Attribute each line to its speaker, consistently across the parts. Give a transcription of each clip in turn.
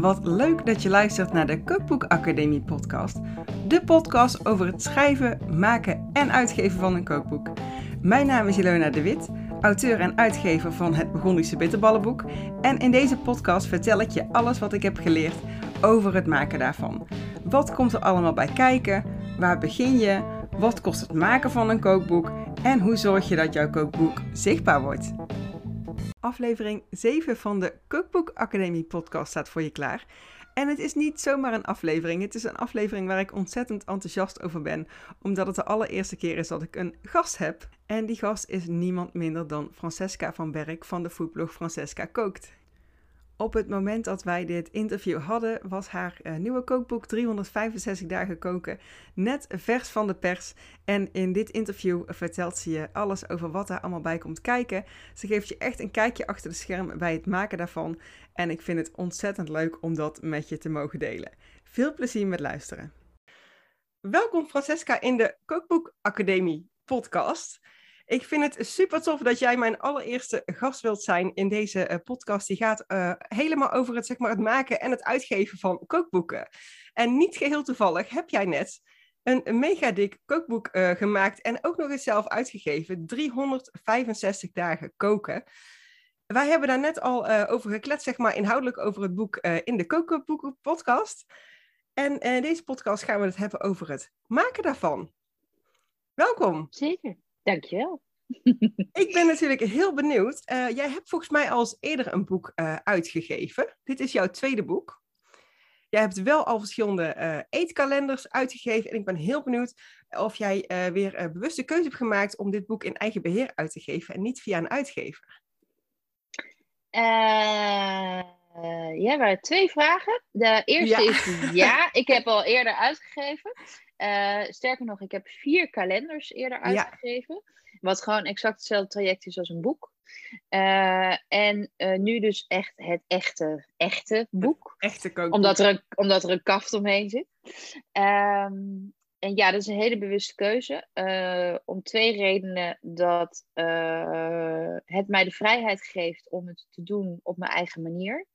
Speaker 1: Wat leuk dat je luistert naar de Cookbook Academie podcast. De podcast over het schrijven, maken en uitgeven van een kookboek. Mijn naam is Ilona de Wit, auteur en uitgever van het Burgondische Bitterballenboek. En in deze podcast vertel ik je alles wat ik heb geleerd over het maken daarvan. Wat komt er allemaal bij kijken? Waar begin je? Wat kost het maken van een kookboek? En hoe zorg je dat jouw kookboek zichtbaar wordt? Aflevering 7 van de Cookbook Academie podcast staat voor je klaar. En het is niet zomaar een aflevering. Het is een aflevering waar ik ontzettend enthousiast over ben. Omdat het de allereerste keer is dat ik een gast heb. En die gast is niemand minder dan Francesca van Berk van de foodblog Francesca Kookt. Op het moment dat wij dit interview hadden, was haar uh, nieuwe kookboek 365 dagen koken net vers van de pers. En in dit interview vertelt ze je alles over wat daar allemaal bij komt kijken. Ze geeft je echt een kijkje achter de schermen bij het maken daarvan. En ik vind het ontzettend leuk om dat met je te mogen delen. Veel plezier met luisteren. Welkom Francesca in de Kookboek Academie podcast. Ik vind het super tof dat jij mijn allereerste gast wilt zijn in deze uh, podcast. Die gaat uh, helemaal over het, zeg maar, het maken en het uitgeven van kookboeken. En niet geheel toevallig heb jij net een, mega dik kookboek uh, gemaakt en ook nog eens zelf uitgegeven. 365 dagen koken. Wij hebben daar net al over gekletst, zeg maar, inhoudelijk over het boek in de Kookboeken podcast. En in deze podcast gaan we het hebben over het maken daarvan. Welkom.
Speaker 2: Zeker. Dankjewel.
Speaker 1: Ik ben natuurlijk heel benieuwd. Uh, jij hebt volgens mij al eens eerder een boek uh, uitgegeven. Dit is jouw tweede boek. Jij hebt wel al verschillende uh, eetkalenders uitgegeven. En ik ben heel benieuwd of jij weer een bewuste keuze hebt gemaakt om dit boek in eigen beheer uit te geven en niet via een uitgever.
Speaker 2: ja, er waren twee vragen. De eerste ja. is ja, ik heb al eerder uitgegeven. Uh, sterker nog, ik heb vier kalenders eerder uitgegeven. Wat gewoon exact hetzelfde traject is als een boek. Uh, en uh, nu dus echt het echte, echte boek.
Speaker 1: Het echte kookboek.
Speaker 2: Omdat er een, omdat er een kaft omheen zit. Um, en ja, dat is een hele bewuste keuze. om twee redenen. Dat het mij de vrijheid geeft om het te doen op mijn eigen manier.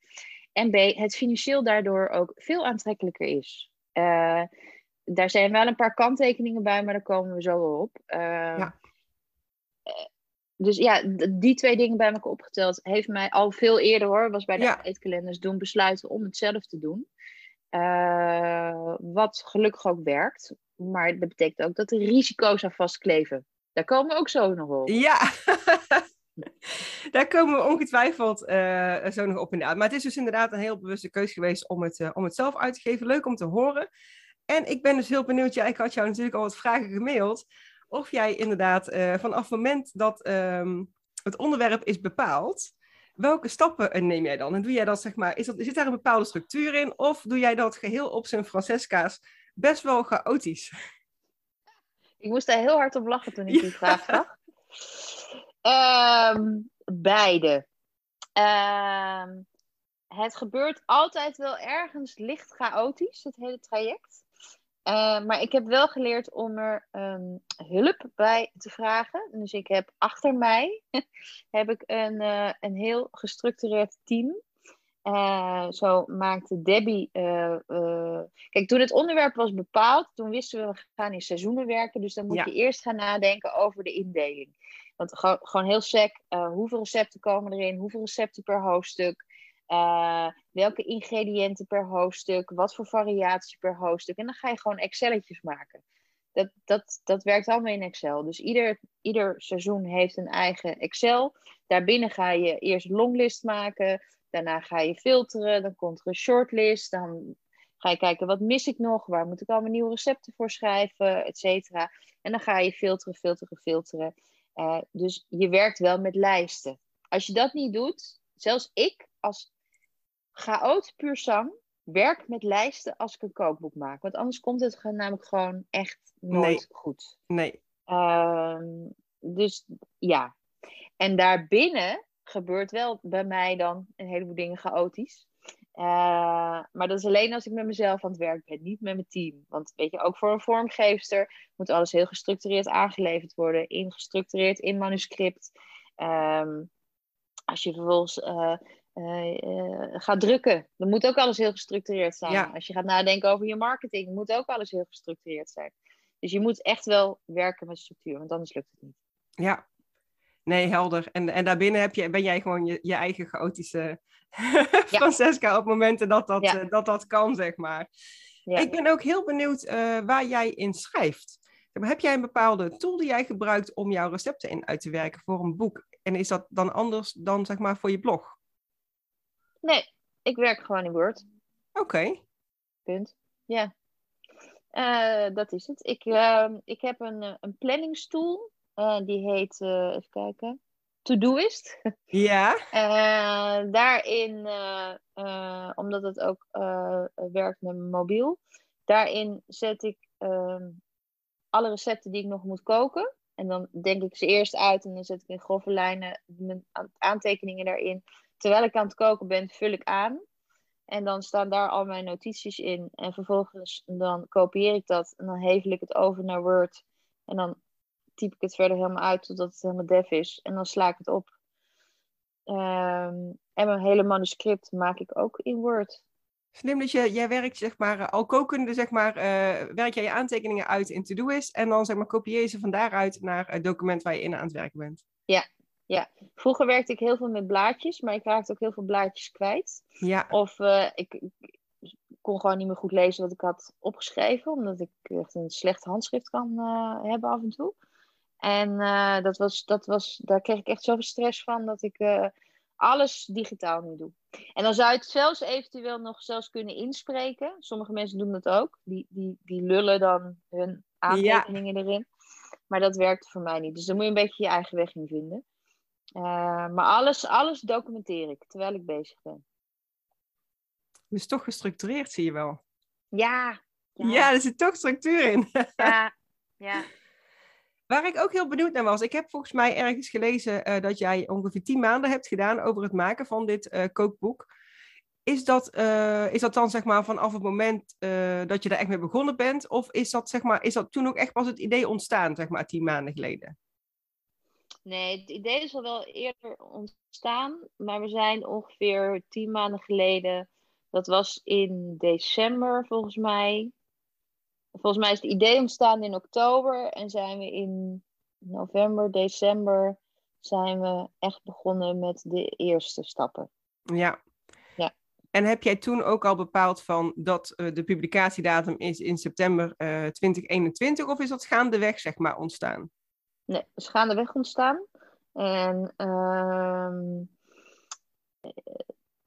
Speaker 2: En B, het financieel daardoor ook veel aantrekkelijker is. Uh, daar zijn wel een paar kanttekeningen bij, maar daar komen we zo wel op. Uh, ja. Dus ja, die twee dingen bij elkaar opgeteld heeft mij al veel eerder hoor, was bij de ja. eetkalenders doen besluiten om het zelf te doen. Uh, wat gelukkig ook werkt. Maar dat betekent ook dat er risico's aan vastkleven. Daar komen we ook zo nog op.
Speaker 1: Ja, daar komen we ongetwijfeld uh, zo nog op inderdaad. Maar het is dus inderdaad een heel bewuste keuze geweest om het, uh, om het zelf uit te geven. Leuk om te horen. En ik ben dus heel benieuwd, ja, ik had jou natuurlijk al wat vragen gemaild, of jij inderdaad uh, vanaf het moment dat um, het onderwerp is bepaald, welke stappen neem jij dan? En doe jij dat, zeg maar, is dat, zit daar een bepaalde structuur in, of doe jij dat geheel op zijn Francesca's best wel chaotisch?
Speaker 2: Ik moest daar heel hard op lachen toen ik die vraag zag. Um, beide. Um, het gebeurt altijd wel ergens licht chaotisch, het hele traject. Uh, maar ik heb wel geleerd om er um, hulp bij te vragen. Dus ik heb achter mij heb ik een, uh, een heel gestructureerd team. Uh, zo maakte Debbie. kijk, toen het onderwerp was bepaald, toen wisten we we gaan in seizoenen werken. Dus dan moet ja. je eerst gaan nadenken over de indeling. Want gewoon heel sec, hoeveel recepten komen erin, hoeveel recepten per hoofdstuk. Uh, welke ingrediënten per hoofdstuk, wat voor variatie per hoofdstuk. En dan ga je gewoon Excelletjes maken. Dat, dat, dat werkt allemaal in Excel. Dus ieder, ieder seizoen heeft een eigen Excel. Daarbinnen ga je eerst longlist maken. Daarna ga je filteren. Dan komt er een shortlist. Dan ga je kijken wat mis ik nog. Waar moet ik allemaal nieuwe recepten voor schrijven, et cetera. En dan ga je filteren, filteren, filteren. Uh, dus je werkt wel met lijsten. Als je dat niet doet, zelfs ik als chaot puur zang werk met lijsten als ik een kookboek maak. Want anders komt het namelijk gewoon echt nooit
Speaker 1: nee.
Speaker 2: goed.
Speaker 1: Nee.
Speaker 2: Uh, dus ja. En daarbinnen gebeurt wel bij mij dan een heleboel dingen chaotisch. Uh, maar dat is alleen als ik met mezelf aan het werk ben, niet met mijn team. Want weet je, ook voor een vormgeefster moet alles heel gestructureerd aangeleverd worden, ingestructureerd in manuscript. Um, als je vervolgens uh, ga drukken. Dan moet ook alles heel gestructureerd zijn.
Speaker 1: Ja.
Speaker 2: Als je gaat nadenken over je marketing, moet ook alles heel gestructureerd zijn. Dus je moet echt wel werken met structuur, want anders lukt het niet.
Speaker 1: Ja, nee, helder. En, en daarbinnen heb je, ben jij gewoon je, je eigen chaotische Francesca op momenten dat dat,
Speaker 2: Ja.
Speaker 1: eh, dat dat kan, zeg maar.
Speaker 2: Ja.
Speaker 1: Ik ben ook heel benieuwd waar jij in schrijft. Heb jij een bepaalde tool die jij gebruikt om jouw recepten in uit te werken voor een boek? En is dat dan anders dan zeg maar voor je blog?
Speaker 2: Nee, ik werk gewoon in Word.
Speaker 1: Oké.
Speaker 2: Punt. Ja. Eh, dat is het. Ik, ehm, ik heb een, eh, een planningstoel. Eh, die heet, even kijken, Todoist.
Speaker 1: Ja.
Speaker 2: Eh, daarin, omdat het ook werkt met mijn mobiel, daarin zet ik ehm, alle recepten die ik nog moet koken. En dan denk ik ze eerst uit en dan zet ik in grove lijnen mijn aantekeningen daarin. Terwijl ik aan het koken ben, vul ik aan. En dan staan daar al mijn notities in. En vervolgens dan kopieer ik dat en dan hevel ik het over naar Word. En dan typ ik het verder helemaal uit totdat het helemaal def is. En dan sla ik het op. Ehm, en mijn hele manuscript maak ik ook in Word.
Speaker 1: Slim, dus je, jij werkt zeg maar eh, al kokende, zeg maar, eh, werk jij je aantekeningen uit in Todoist en dan zeg maar kopieer je ze van daaruit naar het document waar je in aan het werken bent.
Speaker 2: Vroeger werkte ik heel veel met blaadjes, maar ik raakte ook heel veel blaadjes kwijt.
Speaker 1: Ja,
Speaker 2: Of eh, ik, ik kon gewoon niet meer goed lezen wat ik had opgeschreven, omdat ik echt een slecht handschrift kan eh, hebben af en toe. En eh, dat was, dat was, daar kreeg ik echt zoveel stress van dat ik alles digitaal nu doe. En dan zou je het zelfs eventueel nog zelfs kunnen inspreken. Sommige mensen doen dat ook. Die, die, die lullen dan hun aantekeningen erin. Maar dat werkt voor mij niet. Dus dan moet je een beetje je eigen weg in vinden. Eh, maar alles, alles documenteer ik terwijl ik bezig ben.
Speaker 1: dus toch gestructureerd zie je wel.
Speaker 2: Ja.
Speaker 1: Ja, er zit toch structuur in.
Speaker 2: Ja. ja.
Speaker 1: Waar ik ook heel benieuwd naar was, ik heb volgens mij ergens gelezen eh, dat jij ongeveer tien maanden hebt gedaan over het maken van dit eh, kookboek. Is dat, is dat dan zeg maar vanaf het moment dat je daar echt mee begonnen bent? Of is dat, zeg maar, is dat toen ook echt pas het idee ontstaan, zeg maar, tien maanden geleden?
Speaker 2: Nee, het idee is al wel eerder ontstaan, maar we zijn ongeveer tien maanden geleden, dat was in december volgens mij. Volgens mij is het idee ontstaan in oktober en zijn we in november, december zijn we echt begonnen met de eerste stappen.
Speaker 1: Ja.
Speaker 2: Ja.
Speaker 1: En heb jij toen ook al bepaald van dat eh, de publicatiedatum is in september eh 2021? Of is dat gaandeweg, zeg maar, ontstaan?
Speaker 2: Nee, is gaandeweg ontstaan. En ehm, eh,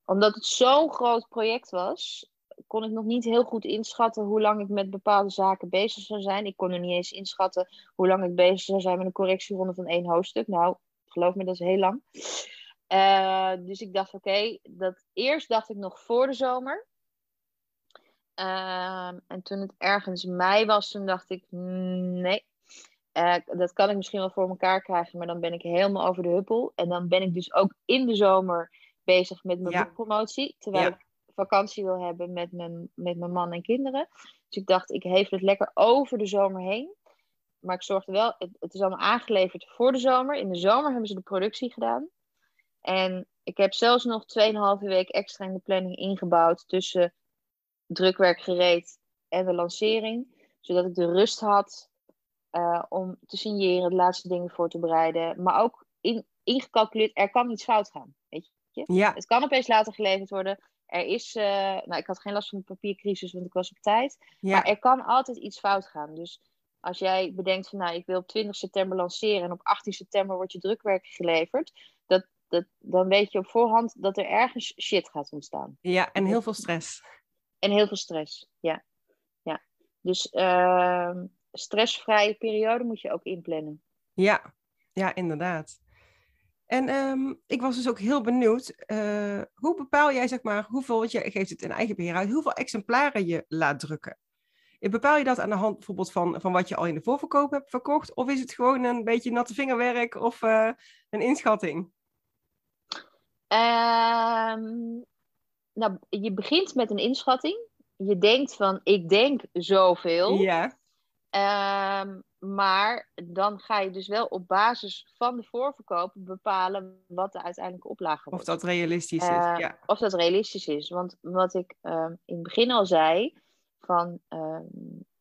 Speaker 2: omdat het zo'n groot project was, kon ik nog niet heel goed inschatten hoe lang ik met bepaalde zaken bezig zou zijn. Ik kon er niet eens inschatten hoe lang ik bezig zou zijn met een correctieronde van één hoofdstuk. Nou, geloof me, dat is heel lang. Eh, dus ik dacht, oké, dat eerst dacht ik nog voor de zomer. Ehm, en toen het ergens mei was, toen dacht ik, nee, eh, dat kan ik misschien wel voor elkaar krijgen, maar dan ben ik helemaal over de huppel. En dan ben ik dus ook in de zomer bezig met mijn
Speaker 1: Ja.
Speaker 2: boekpromotie, terwijl
Speaker 1: Ja.
Speaker 2: ik vakantie wil hebben met mijn, met mijn man en kinderen. Dus ik dacht, ik heef het lekker over de zomer heen. Maar ik zorgde wel, het, het is allemaal aangeleverd voor de zomer. In de zomer hebben ze de productie gedaan. En ik heb zelfs nog 2,5 week extra in de planning ingebouwd tussen drukwerk gereed en de lancering. Zodat ik de rust had eh, om te signeren, de laatste dingen voor te bereiden. Maar ook in, ingecalculeerd, er kan iets fout gaan. Weet je?
Speaker 1: Ja,
Speaker 2: Het kan opeens later geleverd worden. Er is, eh, nou, ik had geen last van de papiercrisis, want ik was op tijd.
Speaker 1: ja,
Speaker 2: Maar er kan altijd iets fout gaan. Dus als jij bedenkt van, nou, ik wil op 20 september lanceren en op 18 september wordt je drukwerk geleverd, dat, dat, dan weet je op voorhand dat er ergens shit gaat ontstaan.
Speaker 1: ja, en heel veel stress.
Speaker 2: En heel veel stress, ja. ja. Dus ehm, stressvrije periode moet je ook inplannen.
Speaker 1: Ja, ja, inderdaad. En ehm, ik was dus ook heel benieuwd, eh, hoe bepaal jij, zeg maar, hoeveel, want je geeft het in eigen beheer uit, hoeveel exemplaren je laat drukken? En Bepaal je dat aan de hand bijvoorbeeld van, van wat je al in de voorverkoop hebt verkocht? Of is het gewoon een beetje natte vingerwerk of eh, een inschatting?
Speaker 2: Ehm, nou, je begint met een inschatting. Je denkt van, ik denk zoveel.
Speaker 1: Ja,
Speaker 2: Ehm, maar dan ga je dus wel op basis van de voorverkoop bepalen wat de uiteindelijke oplage wordt.
Speaker 1: Of dat realistisch is,
Speaker 2: Uh,
Speaker 1: ja.
Speaker 2: Of dat realistisch is. Want wat ik ehm, in het begin al zei, van ehm,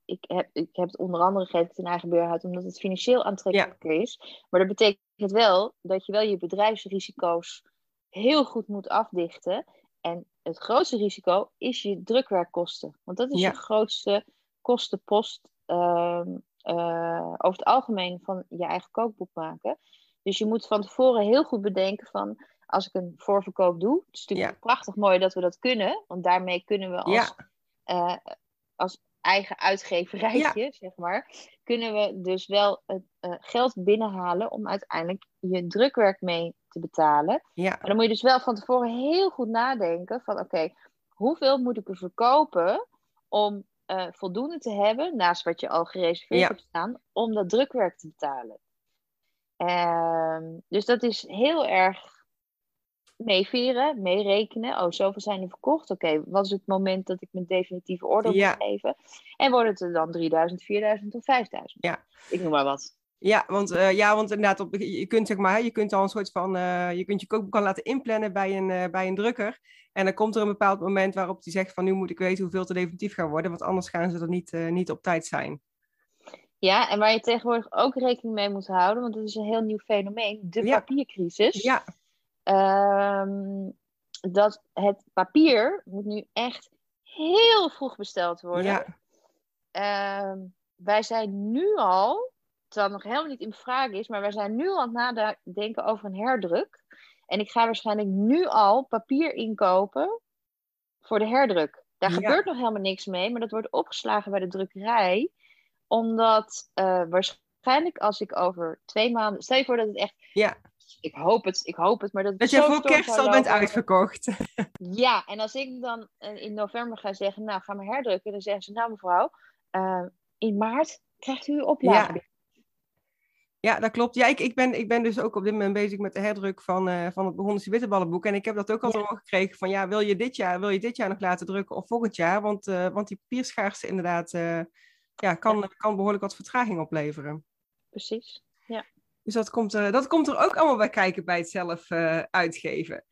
Speaker 2: ik, heb, ik heb het onder andere gegeven in eigen beheerhoud omdat het financieel aantrekkelijker is. Maar dat betekent wel dat je wel je bedrijfsrisico's heel goed moet afdichten. En het grootste risico is je drukwerkkosten. Want dat is
Speaker 1: Ja.
Speaker 2: je grootste kostenpost ehm, over het algemeen van je eigen kookboek maken. Dus je moet van tevoren heel goed bedenken van als ik een voorverkoop doe. Het is natuurlijk prachtig mooi dat we dat kunnen. Want daarmee kunnen we als,
Speaker 1: Ja.
Speaker 2: eh, als eigen uitgeverijtje, zeg maar, kunnen we dus wel het eh, geld binnenhalen om uiteindelijk je drukwerk mee te betalen.
Speaker 1: Ja,
Speaker 2: Maar dan moet je dus wel van tevoren heel goed nadenken van oké, hoeveel moet ik er verkopen om eh, voldoende te hebben, naast wat je al gereserveerd
Speaker 1: Ja.
Speaker 2: hebt staan, om dat drukwerk te betalen. Ehm, dus dat is heel erg meeveren, meerekenen. Oh, zoveel zijn er verkocht. Oké, wat is het moment dat ik mijn definitieve order
Speaker 1: Ja.
Speaker 2: moet geven? En wordt het er dan 3000, 4000 of 5000?
Speaker 1: Ja.
Speaker 2: Ik noem maar wat.
Speaker 1: Ja, want, eh, ja, want inderdaad, op, je kunt zeg maar, je kunt al een soort van, eh, je kunt je kookboek al laten inplannen bij een, eh, bij een drukker. En dan komt er een bepaald moment waarop die zegt van nu moet ik weten hoeveel het er definitief gaan worden, want anders gaan ze er niet, niet op tijd zijn.
Speaker 2: Ja, en waar je tegenwoordig ook rekening mee moet houden, want dat is een heel nieuw fenomeen, de
Speaker 1: Ja.
Speaker 2: papiercrisis.
Speaker 1: Ja,
Speaker 2: Ehm, dat het papier moet nu echt heel vroeg besteld worden.
Speaker 1: ja,
Speaker 2: Ehm, wij zijn nu al, terwijl het nog helemaal niet in vraag is, maar wij zijn nu al aan het nadenken over een herdruk. En ik ga waarschijnlijk nu al papier inkopen voor de herdruk. Daar
Speaker 1: Ja.
Speaker 2: gebeurt nog helemaal niks mee, maar dat wordt opgeslagen bij de drukkerij. Omdat eh, waarschijnlijk als ik over twee maanden. Stel je voor dat het echt.
Speaker 1: ja.
Speaker 2: Ik hoop het, ik hoop het, maar dat
Speaker 1: Dat je voor kerst al bent uitverkocht.
Speaker 2: Ja, en als ik dan eh, in november ga zeggen, nou ga maar herdrukken, dan zeggen ze, nou mevrouw, eh, in maart krijgt u uw oplage.
Speaker 1: Ja. Ja, dat klopt. Ja, ik, ik, ben, ik ben dus ook op dit moment bezig met de herdruk van, eh, van het Begonnen Bitterballenboek. En ik heb dat ook al
Speaker 2: Ja.
Speaker 1: gekregen van ja, wil je dit jaar, wil je dit jaar nog laten drukken of volgend jaar? Want, eh, want die papierschaarste inderdaad eh, ja, kan, kan behoorlijk wat vertraging opleveren.
Speaker 2: Precies.
Speaker 1: Dus dat komt, er, dat komt er ook allemaal bij kijken bij het zelf uitgeven.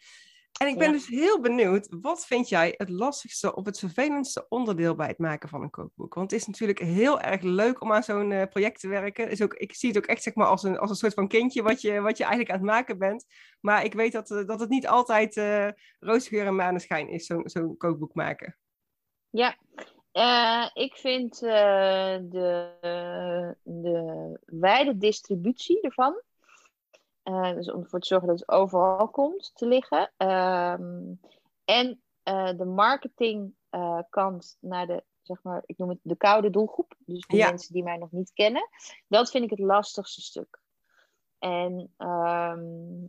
Speaker 1: En ik ben
Speaker 2: Ja.
Speaker 1: dus heel benieuwd, wat vind jij het lastigste of het vervelendste onderdeel bij het maken van een kookboek? Want het is natuurlijk heel erg leuk om aan zo'n eh, project te werken. Is ook, ik zie het ook echt zeg maar, als, een, als een soort van kindje wat je, wat je eigenlijk aan het maken bent. Maar ik weet dat, eh, dat het niet altijd eh roosgeur en maneschijn is, zo'n zo'n kookboek maken.
Speaker 2: Ja, ik vind de, de wijde distributie ervan, eh, dus om ervoor te zorgen dat het overal komt te liggen, ehm, en eh, de marketingkant naar de, zeg maar, ik noem het de koude doelgroep, dus de
Speaker 1: Ja.
Speaker 2: mensen die mij nog niet kennen, dat vind ik het lastigste stuk. En ehm,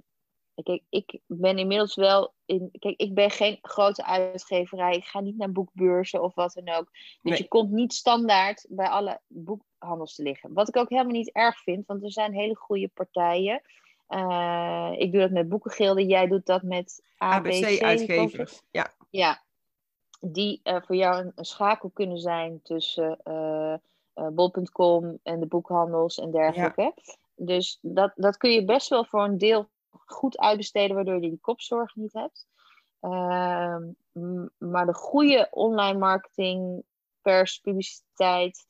Speaker 2: Kijk, ik ben inmiddels wel in. Kijk, ik ben geen grote uitgeverij. Ik ga niet naar boekbeurzen of wat dan ook. Dus
Speaker 1: Nee.
Speaker 2: je komt niet standaard bij alle boekhandels te liggen. Wat ik ook helemaal niet erg vind, want er zijn hele goede partijen. Eh, ik doe dat met boekengilden, jij doet dat met ABC.
Speaker 1: ABC-uitgevers. Ja.
Speaker 2: Ja, die eh, voor jou een, een schakel kunnen zijn tussen eh, eh, bol.com en de boekhandels en dergelijke. Dus dat, dat kun je best wel voor een deel goed uitbesteden, waardoor je die kopzorg niet hebt. Ehm, maar de goede online marketing, pers, publiciteit,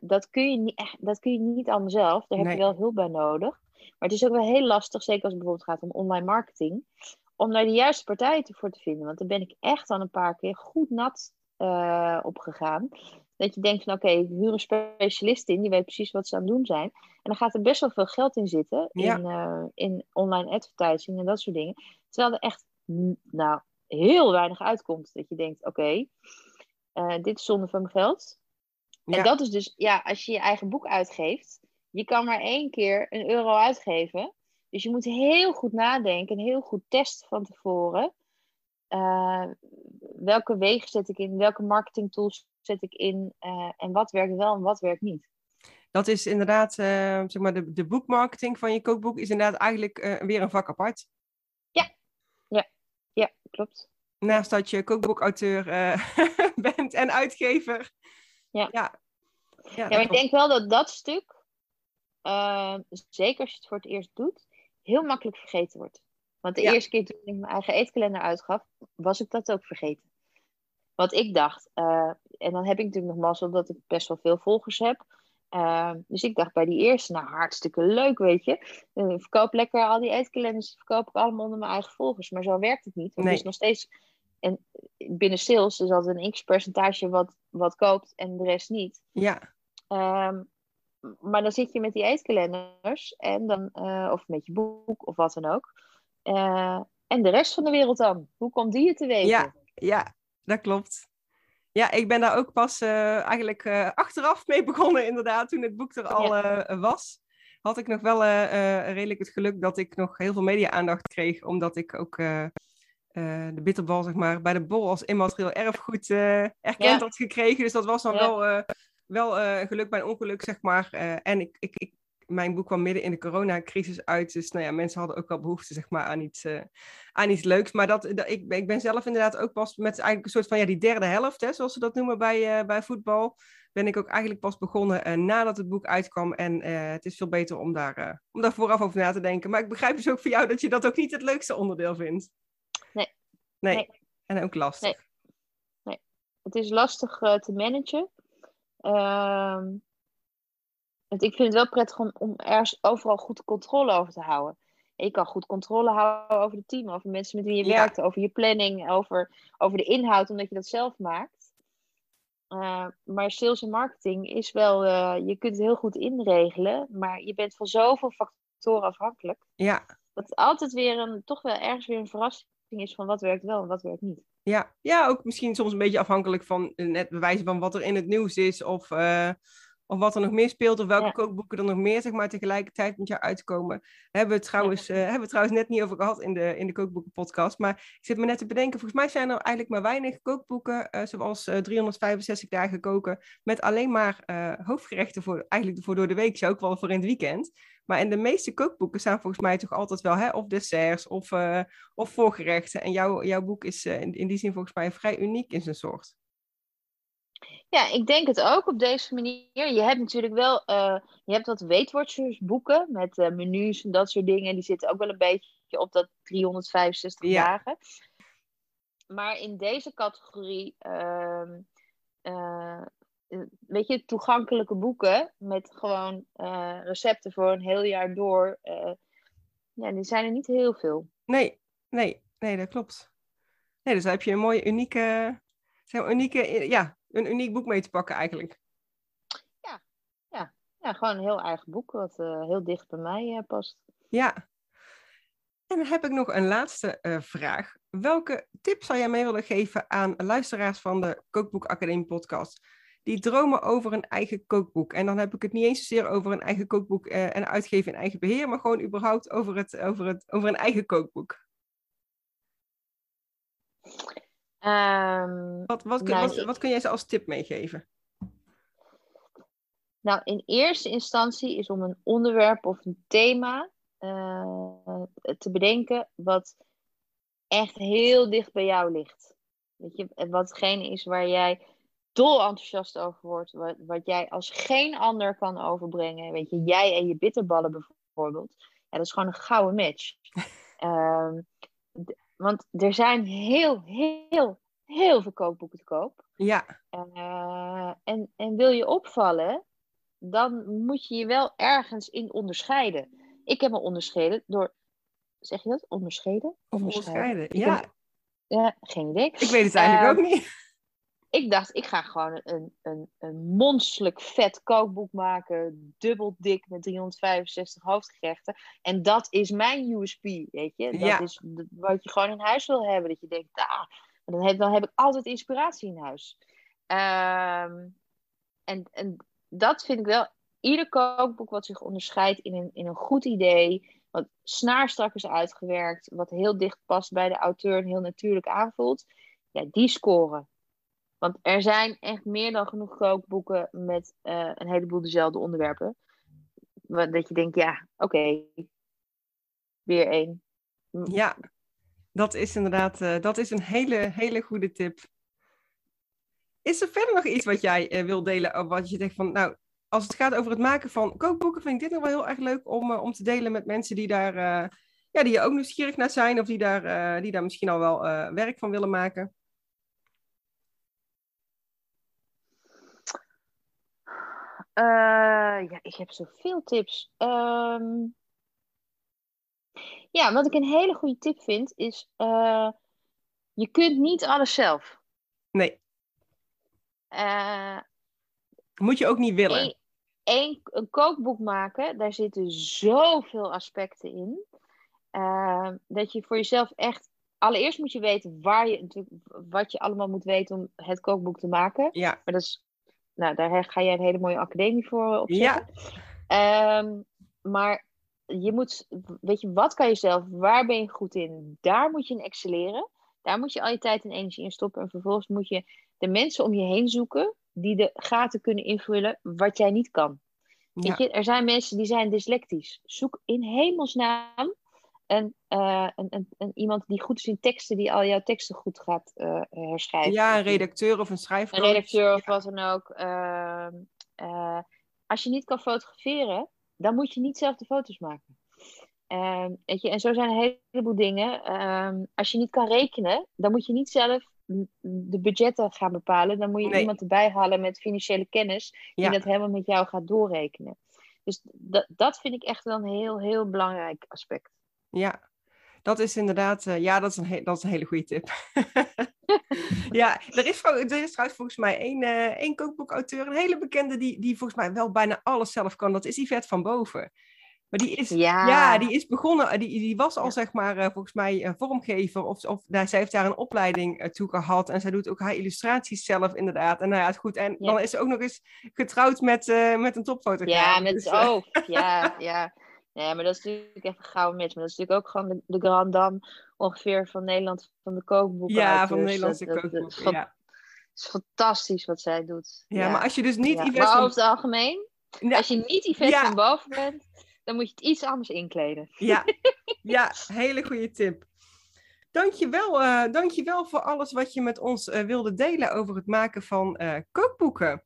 Speaker 2: dat, kun je niet, echt- dat kun je niet allemaal zelf. Daar heb je wel hulp bij nodig. Maar het is ook wel heel lastig, zeker als het bijvoorbeeld gaat om online marketing, om daar de juiste partijen voor te vinden. Want daar ben ik echt al een paar keer goed nat eh op gegaan. Dat je denkt van oké, ik huur een specialist in, die weet precies wat ze aan het doen zijn. En dan gaat er best wel veel geld in zitten,
Speaker 1: Ja.
Speaker 2: in, eh, in online advertising en dat soort dingen. Terwijl er echt mm, nou, heel weinig uitkomt. Dat je denkt, oké, eh, dit is zonde van mijn geld.
Speaker 1: Ja.
Speaker 2: En dat is dus, ja, als je je eigen boek uitgeeft, je kan maar één keer een euro uitgeven. Dus je moet heel goed nadenken en heel goed testen van tevoren. Eh, welke wegen zet ik in? Welke marketingtools zet ik in? eh, en wat werkt wel en wat werkt niet?
Speaker 1: Dat is inderdaad, eh, zeg maar, de, de boekmarketing van je kookboek is inderdaad eigenlijk weer een vak apart.
Speaker 2: Ja, klopt.
Speaker 1: Naast dat je kookboekauteur bent en uitgever.
Speaker 2: Ja.
Speaker 1: Ja, ja,
Speaker 2: Ja, maar ik denk wel dat dat stuk uh, zeker als je het voor het eerst doet, heel makkelijk vergeten wordt. Want de
Speaker 1: Ja.
Speaker 2: eerste keer toen ik mijn eigen eetkalender uitgaf, was ik dat ook vergeten. Want ik dacht, eh, en dan heb ik natuurlijk nog mazzel dat ik best wel veel volgers heb. Uh, dus ik dacht bij die eerste, nou hartstikke leuk, weet je. Uh, ik verkoop lekker al die eetkalenders, verkoop ik allemaal onder mijn eigen volgers. Maar zo werkt het niet. Want
Speaker 1: Nee.
Speaker 2: is nog steeds, en binnen sales is altijd een x-percentage wat, wat koopt en de rest niet.
Speaker 1: Ja,
Speaker 2: Ehm, maar dan zit je met die eetkalenders en dan, eh, of met je boek of wat dan ook. Eh, en de rest van de wereld dan? Hoe komt die het te weten?
Speaker 1: Ja. ja, dat klopt. Ja, ik ben daar ook pas eh, eigenlijk achteraf mee begonnen, inderdaad, toen het boek er al was. Had ik nog wel redelijk het geluk dat ik nog heel veel media-aandacht kreeg, omdat ik ook de bitterbal, zeg maar, bij de bol als immaterieel erfgoed eh, erkend
Speaker 2: Ja.
Speaker 1: had gekregen. Dus dat was dan
Speaker 2: Ja.
Speaker 1: wel, wel eh, geluk bij een ongeluk, zeg maar. Eh, en ik, ik, ik, mijn boek kwam midden in de coronacrisis uit. Dus nou ja, mensen hadden ook wel behoefte zeg maar, aan, iets, eh, aan iets leuks. Maar dat, dat, ik, ik ben zelf inderdaad ook pas met eigenlijk een soort van ja, die derde helft, hè, zoals ze dat noemen bij, bij voetbal. Ben ik ook eigenlijk pas begonnen nadat het boek uitkwam. En het is veel beter om daar, om daar vooraf over na te denken. Maar ik begrijp dus ook voor jou dat je dat ook niet het leukste onderdeel vindt.
Speaker 2: Nee.
Speaker 1: Nee.
Speaker 2: Nee.
Speaker 1: En ook lastig.
Speaker 2: Het is lastig te managen. Ehm, want ik vind het wel prettig om, om ergens overal goed controle over te houden. Je kan goed controle houden over het team, over mensen met wie je
Speaker 1: Ja.
Speaker 2: werkt, over je planning, over, over de inhoud, omdat je dat zelf maakt. Eh, maar sales en marketing is wel, eh, je kunt het heel goed inregelen, maar je bent van zoveel factoren afhankelijk.
Speaker 1: Ja.
Speaker 2: Dat het altijd weer een, toch wel ergens weer een verrassing is van wat werkt wel en wat werkt niet.
Speaker 1: Ja, ja, ook misschien soms een beetje afhankelijk van eh, net bewijzen van wat er in het nieuws is. Of, eh, of wat er nog meer speelt. Of welke
Speaker 2: Ja.
Speaker 1: kookboeken er nog meer zeg maar, tegelijkertijd met jou uitkomen. Hebben we het trouwens, eh, hebben we trouwens net niet over gehad in de, in de kookboekenpodcast. Maar ik zit me net te bedenken. Volgens mij zijn er eigenlijk maar weinig kookboeken. eh, zoals eh, 365 dagen koken. Met alleen maar eh, hoofdgerechten voor, eigenlijk voor door de week. Ook wel voor in het weekend. Maar in de meeste kookboeken staan volgens mij toch altijd wel hè, of desserts of, eh, of voorgerechten. En jouw, jouw boek is eh, in, in die zin volgens mij vrij uniek in zijn soort.
Speaker 2: Ja, ik denk het ook op deze manier. Je hebt natuurlijk wel, eh, je hebt wat weetwatchersboeken met eh, menus en dat soort dingen. Die zitten ook wel een beetje op dat 365
Speaker 1: Ja.
Speaker 2: dagen. Maar in deze categorie, ehm, eh, weet je, toegankelijke boeken met gewoon recepten voor een heel jaar door. ja, die zijn er niet heel veel.
Speaker 1: Nee, nee, nee, dat klopt. Nee, dus daar heb je een mooie, unieke, zeg maar, unieke, ja, een uniek boek mee te pakken eigenlijk.
Speaker 2: Ja, gewoon een heel eigen boek wat eh, heel dicht bij mij eh, past.
Speaker 1: Ja. En dan heb ik nog een laatste eh, vraag. Welke tip zou jij mee willen geven aan luisteraars van de Kookboek Academie podcast? Die dromen over een eigen kookboek. En dan heb ik het niet eens zozeer over een eigen kookboek en uitgeven in eigen beheer, maar gewoon überhaupt over, het, over, het, over een eigen kookboek.
Speaker 2: Ehm,
Speaker 1: Wat, wat, kun-
Speaker 2: Nou,
Speaker 1: wat, wat kun jij ze als tip meegeven?
Speaker 2: Nou, in eerste instantie is om een onderwerp of een thema eh, te bedenken wat echt heel dicht bij jou ligt. Weet je, watgene is waar jij dol enthousiast over wordt, wat, wat jij als geen ander kan overbrengen. Weet je, jij en je bitterballen bijvoorbeeld. Ja, dat is gewoon een gouden match. Ehm, want er zijn heel, heel, heel veel kookboeken te koop.
Speaker 1: Ja,
Speaker 2: Eh, en, en wil je opvallen, dan moet je je wel ergens in onderscheiden. Ik heb me onderscheiden door. Zeg je dat? Onderscheiden?
Speaker 1: of onderscheiden. Ja,
Speaker 2: Ja, geen idee.
Speaker 1: ik weet het eigenlijk
Speaker 2: Ehm,
Speaker 1: ook niet.
Speaker 2: Ik dacht, ik ga gewoon een, een, een monsterlijk vet kookboek maken. Dubbel dik met 365 hoofdgerechten. En dat is mijn USP, weet je. Dat
Speaker 1: Ja.
Speaker 2: is wat je gewoon in huis wil hebben. Dat je denkt, ah, dan heb, dan heb ik altijd inspiratie in huis. Ehm, en, en dat vind ik wel. Ieder kookboek wat zich onderscheidt in een, in een goed idee. Wat snaarstrak is uitgewerkt. Wat heel dicht past bij de auteur en heel natuurlijk aanvoelt. Ja, die scoren. Want er zijn echt meer dan genoeg kookboeken met eh, een heleboel dezelfde onderwerpen. Dat je denkt, ja, oké. Weer één.
Speaker 1: Ja, dat is inderdaad eh, dat is een hele, hele goede tip. Is er verder nog iets wat jij eh, wil delen? Of wat je zegt van, nou, als het gaat over het maken van kookboeken, vind ik dit nog wel heel erg leuk om, om te delen met mensen die daar, ja, die ook nieuwsgierig naar zijn of die daar, die daar misschien al wel werk van willen maken.
Speaker 2: Ja, ik heb zoveel tips. Um, ja, wat ik een hele goede tip vind, is uh, je kunt niet alles zelf.
Speaker 1: Nee. Uh, Moet je ook niet willen.
Speaker 2: Een, een, kookboek maken, daar zitten zoveel aspecten in. Uh, dat je voor jezelf echt. Allereerst moet je weten waar je, wat je allemaal moet weten om het kookboek te maken.
Speaker 1: Ja.
Speaker 2: Maar dat is, nou, daar ga jij een hele mooie academie voor opzetten. Ja. Um, maar je moet, weet je, wat kan je zelf? Waar ben je goed in? Daar moet je in excelleren. Daar moet je al je tijd en energie in stoppen. En vervolgens moet je de mensen om je heen zoeken die de gaten kunnen invullen wat jij niet kan. Weet je, er zijn mensen die zijn dyslectisch. Zoek in hemelsnaam een, uh, een, een, een, iemand die goed is in teksten, die al jouw teksten goed gaat uh, herschrijven.
Speaker 1: Ja, een redacteur of een schrijver.
Speaker 2: Een redacteur of wat dan ook. Uh, als je niet kan fotograferen, dan moet je niet zelf de foto's maken. Um, weet je, en zo zijn er een heleboel dingen. Um, als je niet kan rekenen, dan moet je niet zelf de budgetten gaan bepalen. Dan moet je iemand erbij halen met financiële kennis die dat helemaal met jou gaat doorrekenen. Dus dat vind ik echt wel een heel, heel belangrijk aspect.
Speaker 1: Ja, dat is inderdaad, uh, ja, dat is, een dat is een hele goede tip. ja, er is, er is trouwens volgens mij één, uh, één kookboekauteur, een hele bekende, die, die volgens mij wel bijna alles zelf kan. Dat is Yvette van Boven. Maar die is, ja. ja die is begonnen, die, die was al zeg maar uh, volgens mij vormgever. Of, of nou, zij heeft daar een opleiding uh, toe gehad. En zij doet ook haar illustraties zelf inderdaad. En nou ja, het goed. En dan is ze ook nog eens getrouwd met, met een topfotograaf.
Speaker 2: Ja, met dus, oh, ja, ja. Ja, maar dat is natuurlijk even gauw mis. Maar dat is natuurlijk ook gewoon de, de Grand Dame ongeveer van Nederland, van de kookboeken.
Speaker 1: Ja, van de Nederlandse kookboeken, ja.
Speaker 2: Het is fantastisch wat zij doet.
Speaker 1: Ja, maar als je dus niet
Speaker 2: ja. Yvette Maar over het algemeen, als je niet Yvette van boven bent, dan moet je het iets anders inkleden.
Speaker 1: Ja, ja hele goede tip. Dankjewel, uh, dankjewel voor alles wat je met ons uh, wilde delen over het maken van uh, kookboeken.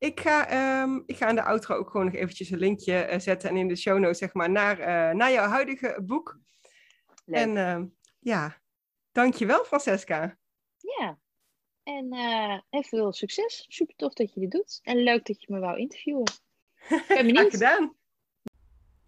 Speaker 1: Ik ga, um, ik ga in de outro ook gewoon nog eventjes een linkje uh, zetten en in de show notes zeg maar naar, uh, naar jouw huidige boek. Leuk. En uh, ja, dankjewel Francesca.
Speaker 2: Ja, en heel veel succes. Super tof dat je dit doet. En leuk dat je me wou interviewen. Ik ben benieuwd.
Speaker 1: Graag gedaan.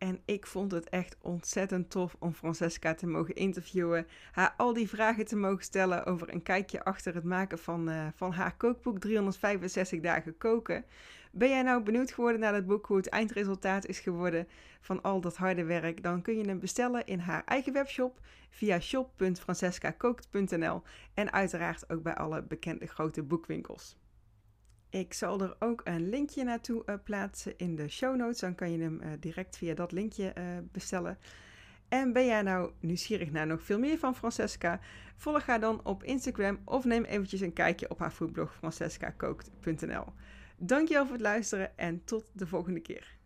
Speaker 1: En ik vond het echt ontzettend tof om Francesca te mogen interviewen. Haar al die vragen te mogen stellen over een kijkje achter het maken van, uh, van haar kookboek 365 dagen koken. Ben jij nou benieuwd geworden naar het boek, hoe het eindresultaat is geworden van al dat harde werk? Dan kun je hem bestellen in haar eigen webshop via shop.francescakookt.nl en uiteraard ook bij alle bekende grote boekwinkels. Ik zal er ook een linkje naartoe uh, plaatsen in de show notes. Dan kan je hem uh, direct via dat linkje uh, bestellen. En ben jij nou nieuwsgierig naar nog veel meer van Francesca? Volg haar dan op Instagram of neem eventjes een kijkje op haar foodblog francescakookt.nl. Dankjewel voor het luisteren en tot de volgende keer.